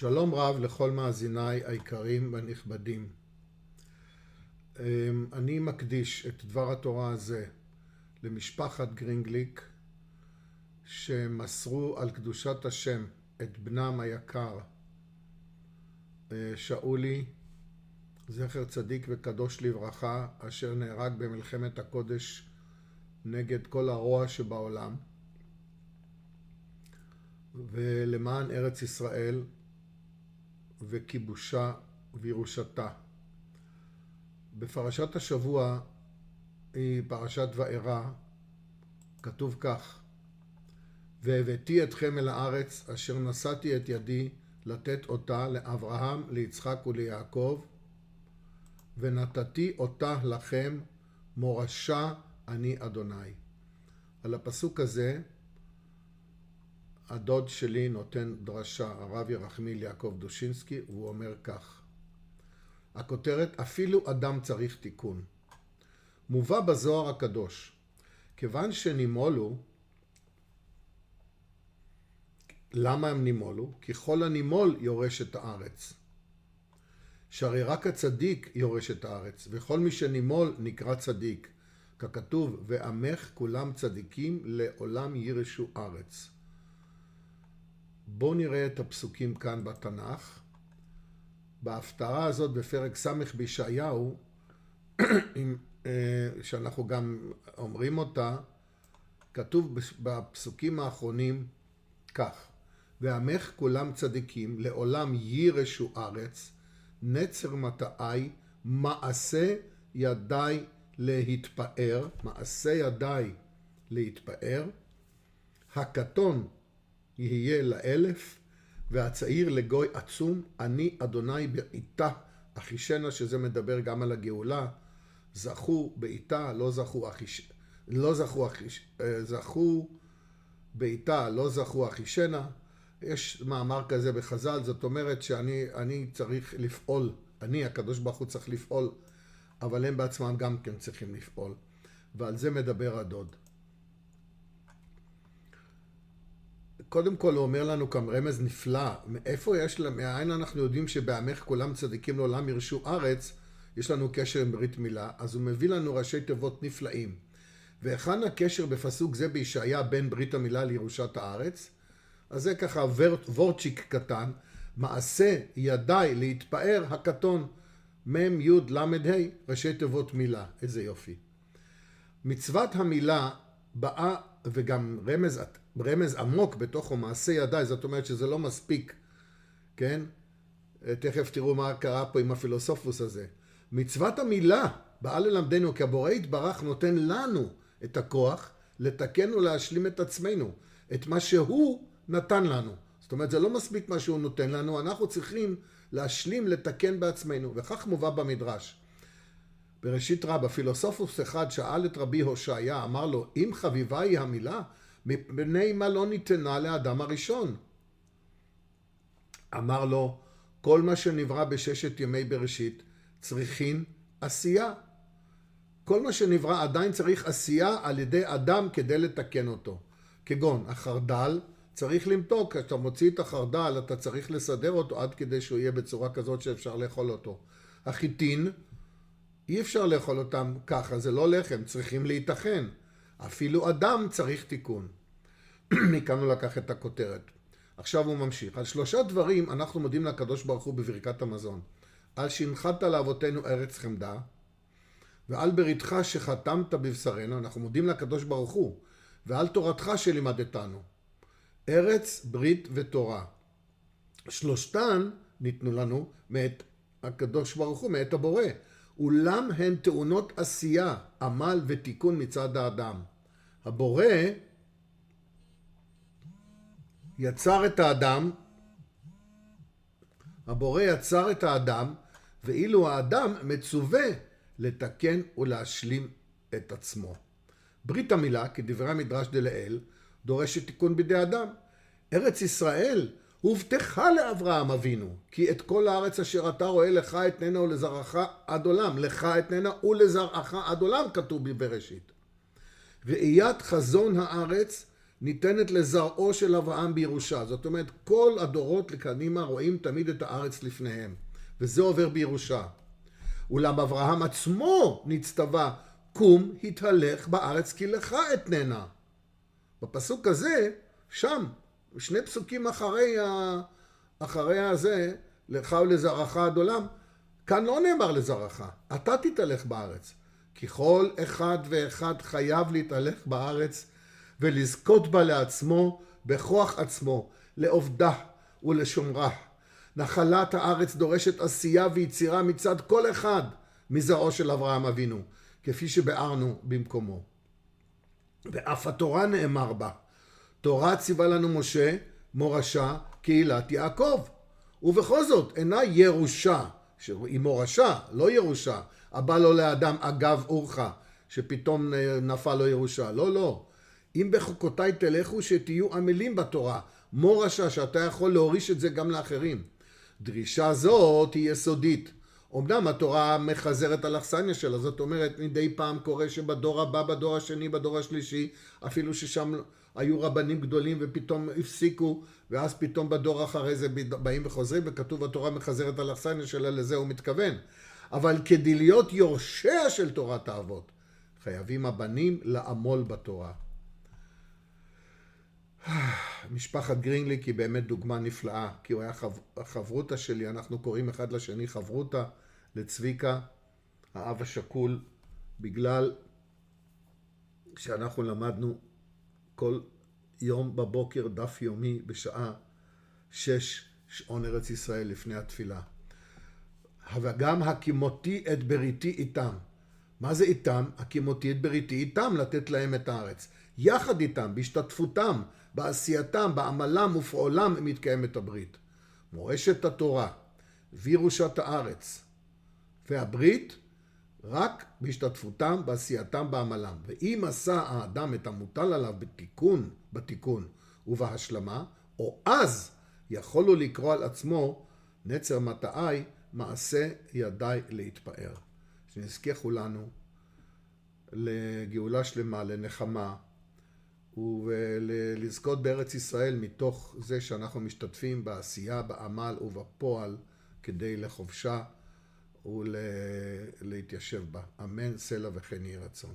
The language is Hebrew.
שלום רב לכל מאזיניי היקרים והנכבדים. אמ, אני מקדיש את דבר התורה הזה למשפחת גרינגליק שמסרו על קדושת השם את בנם היקר אה, שאולי, זכר צדיק וקדוש לברכה, אשר נהרג במלחמת הקודש נגד כל הרוע שבעולם. ולמען ארץ ישראל וכיבושה וירושתה. בפרשת השבוע היא פרשת וארא, כתוב כך: והבאתי אתכם אל הארץ אשר נשאתי את ידי לתת אותה לאברהם, ליצחק וליעקב, ונתתי אותה לכם מורשה אני אדוני. על הפסוק הזה הדוד שלי נותן דרשה, הרב ירחמיל יעקב דושינסקי, והוא אומר כך: הכותרת, אפילו אדם צריך תיקון. מובא בזוהר הקדוש, כיוון שנימולו, למה הם נימולו? כי כל הנימול יורש את הארץ. שהרי רק הצדיק יורש את הארץ, וכל מי שנימול נקרא צדיק. ככתוב, ועמך כולם צדיקים לעולם יירשו ארץ. בואו נראה את הפסוקים כאן בתנ"ך. בהפטרה הזאת בפרק ס' בישעיהו, אה, שאנחנו גם אומרים אותה, כתוב בפסוקים האחרונים כך: ועמך כולם צדיקים, לעולם יירשו ארץ, נצר מטעי, מעשה ידיי להתפאר, מעשה ידיי להתפאר, הקטון יהיה לאלף, והצעיר לגוי עצום, אני אדוני בעיתה אחישנה, שזה מדבר גם על הגאולה, זכו בעיתה, לא זכו אחיש... לא זכו אחיש... אה, זכו בעיתה, לא זכו אחישנה. יש מאמר כזה בחז"ל, זאת אומרת שאני צריך לפעול, אני, הקדוש ברוך הוא צריך לפעול, אבל הם בעצמם גם כן צריכים לפעול. ועל זה מדבר הדוד. קודם כל הוא אומר לנו כאן רמז נפלא, מאיפה יש, מאין אנחנו יודעים שבעמך כולם צדיקים לעולם ירשו ארץ, יש לנו קשר עם ברית מילה, אז הוא מביא לנו ראשי תיבות נפלאים. והיכן הקשר בפסוק זה בישעיה בין ברית המילה לירושת הארץ? אז זה ככה וורצ'יק קטן, מעשה ידיי להתפאר הקטון, מ' י' ל' ה', ראשי תיבות מילה, איזה יופי. מצוות המילה באה וגם רמז, רמז עמוק בתוכו מעשה ידיי, זאת אומרת שזה לא מספיק, כן? תכף תראו מה קרה פה עם הפילוסופוס הזה. מצוות המילה באה ללמדנו כי הבורא יתברך נותן לנו את הכוח לתקן ולהשלים את עצמנו, את מה שהוא נתן לנו. זאת אומרת, זה לא מספיק מה שהוא נותן לנו, אנחנו צריכים להשלים, לתקן בעצמנו, וכך מובא במדרש. בראשית רב, הפילוסופוס אחד שאל את רבי הושעיה, אמר לו, אם חביבה היא המילה, מפני מה לא ניתנה לאדם הראשון? אמר לו, כל מה שנברא בששת ימי בראשית צריכין עשייה. כל מה שנברא עדיין צריך עשייה על ידי אדם כדי לתקן אותו. כגון החרדל, צריך למתוק, כשאתה מוציא את החרדל אתה צריך לסדר אותו עד כדי שהוא יהיה בצורה כזאת שאפשר לאכול אותו. החיטין, אי אפשר לאכול אותם ככה, זה לא לחם, צריכים להיטחן. אפילו אדם צריך תיקון. מכאן הוא לקח את הכותרת. עכשיו הוא ממשיך. על שלושה דברים אנחנו מודים לקדוש ברוך הוא בברכת המזון. על שהנחת לאבותינו ארץ חמדה, ועל בריתך שחתמת בבשרנו, אנחנו מודים לקדוש ברוך הוא, ועל תורתך שלימדתנו. ארץ, ברית ותורה. שלושתן ניתנו לנו מאת הקדוש ברוך הוא, מאת הבורא. אולם הן טעונות עשייה, עמל ותיקון מצד האדם. הבורא יצר את האדם, הבורא יצר את האדם, ואילו האדם מצווה לתקן ולהשלים את עצמו. ברית המילה, כדברי המדרש דלאל, דורשת תיקון בידי אדם. ארץ ישראל הובטחה לאברהם אבינו, כי את כל הארץ אשר אתה רואה לך אתננה ולזרעך עד עולם, לך אתננה ולזרעך עד עולם, כתוב בבראשית. ואיית חזון הארץ ניתנת לזרעו של אברהם בירושה. זאת אומרת, כל הדורות לקדימה רואים תמיד את הארץ לפניהם, וזה עובר בירושה. אולם אברהם עצמו נצטווה, קום התהלך בארץ כי לך אתננה. בפסוק הזה, שם, שני פסוקים אחרי, ה... אחרי הזה, לך ולזרעך עד עולם, כאן לא נאמר לזרעך, אתה תתהלך בארץ. כי כל אחד ואחד חייב להתהלך בארץ ולזכות בה לעצמו בכוח עצמו, לעובדה ולשומרה. נחלת הארץ דורשת עשייה ויצירה מצד כל אחד מזרעו של אברהם אבינו, כפי שביארנו במקומו. ואף התורה נאמר בה, תורה ציווה לנו משה, מורשה, קהילת יעקב. ובכל זאת, אינה ירושה, שהיא מורשה, לא ירושה, הבא לו לאדם אגב אורחה, שפתאום נפל לו ירושה. לא, לא. אם בחוקותיי תלכו שתהיו עמלים בתורה, מורשה שאתה יכול להוריש את זה גם לאחרים. דרישה זאת היא יסודית. אמנם התורה מחזרת על אכסניה שלה, זאת אומרת מדי פעם קורה שבדור הבא, בדור השני, בדור השלישי, אפילו ששם היו רבנים גדולים ופתאום הפסיקו, ואז פתאום בדור אחרי זה באים וחוזרים, וכתוב התורה מחזרת על אכסניה שלה, לזה הוא מתכוון. אבל כדי להיות יורשיה של תורת האבות, חייבים הבנים לעמול בתורה. משפחת גרינליק היא באמת דוגמה נפלאה, כי הוא היה חב... חברותה שלי, אנחנו קוראים אחד לשני חברותה לצביקה, האב השכול, בגלל שאנחנו למדנו כל יום בבוקר דף יומי בשעה שש שעון ארץ ישראל לפני התפילה. וגם הקימותי את בריתי איתם. מה זה איתם? הקימותי את בריתי איתם, לתת להם את הארץ. יחד איתם, בהשתתפותם, בעשייתם, בעמלם ופעולם מתקיימת הברית. מורשת התורה וירושת הארץ והברית רק בהשתתפותם, בעשייתם, בעמלם. ואם עשה האדם את המוטל עליו בתיקון, בתיקון ובהשלמה, או אז יכול הוא לקרוא על עצמו נצר מטעי מעשה ידיי להתפאר. שנזכה כולנו לגאולה שלמה, לנחמה, ולזכות בארץ ישראל מתוך זה שאנחנו משתתפים בעשייה, בעמל ובפועל כדי לחובשה ולהתיישב בה. אמן, סלע וכן יהי רצון.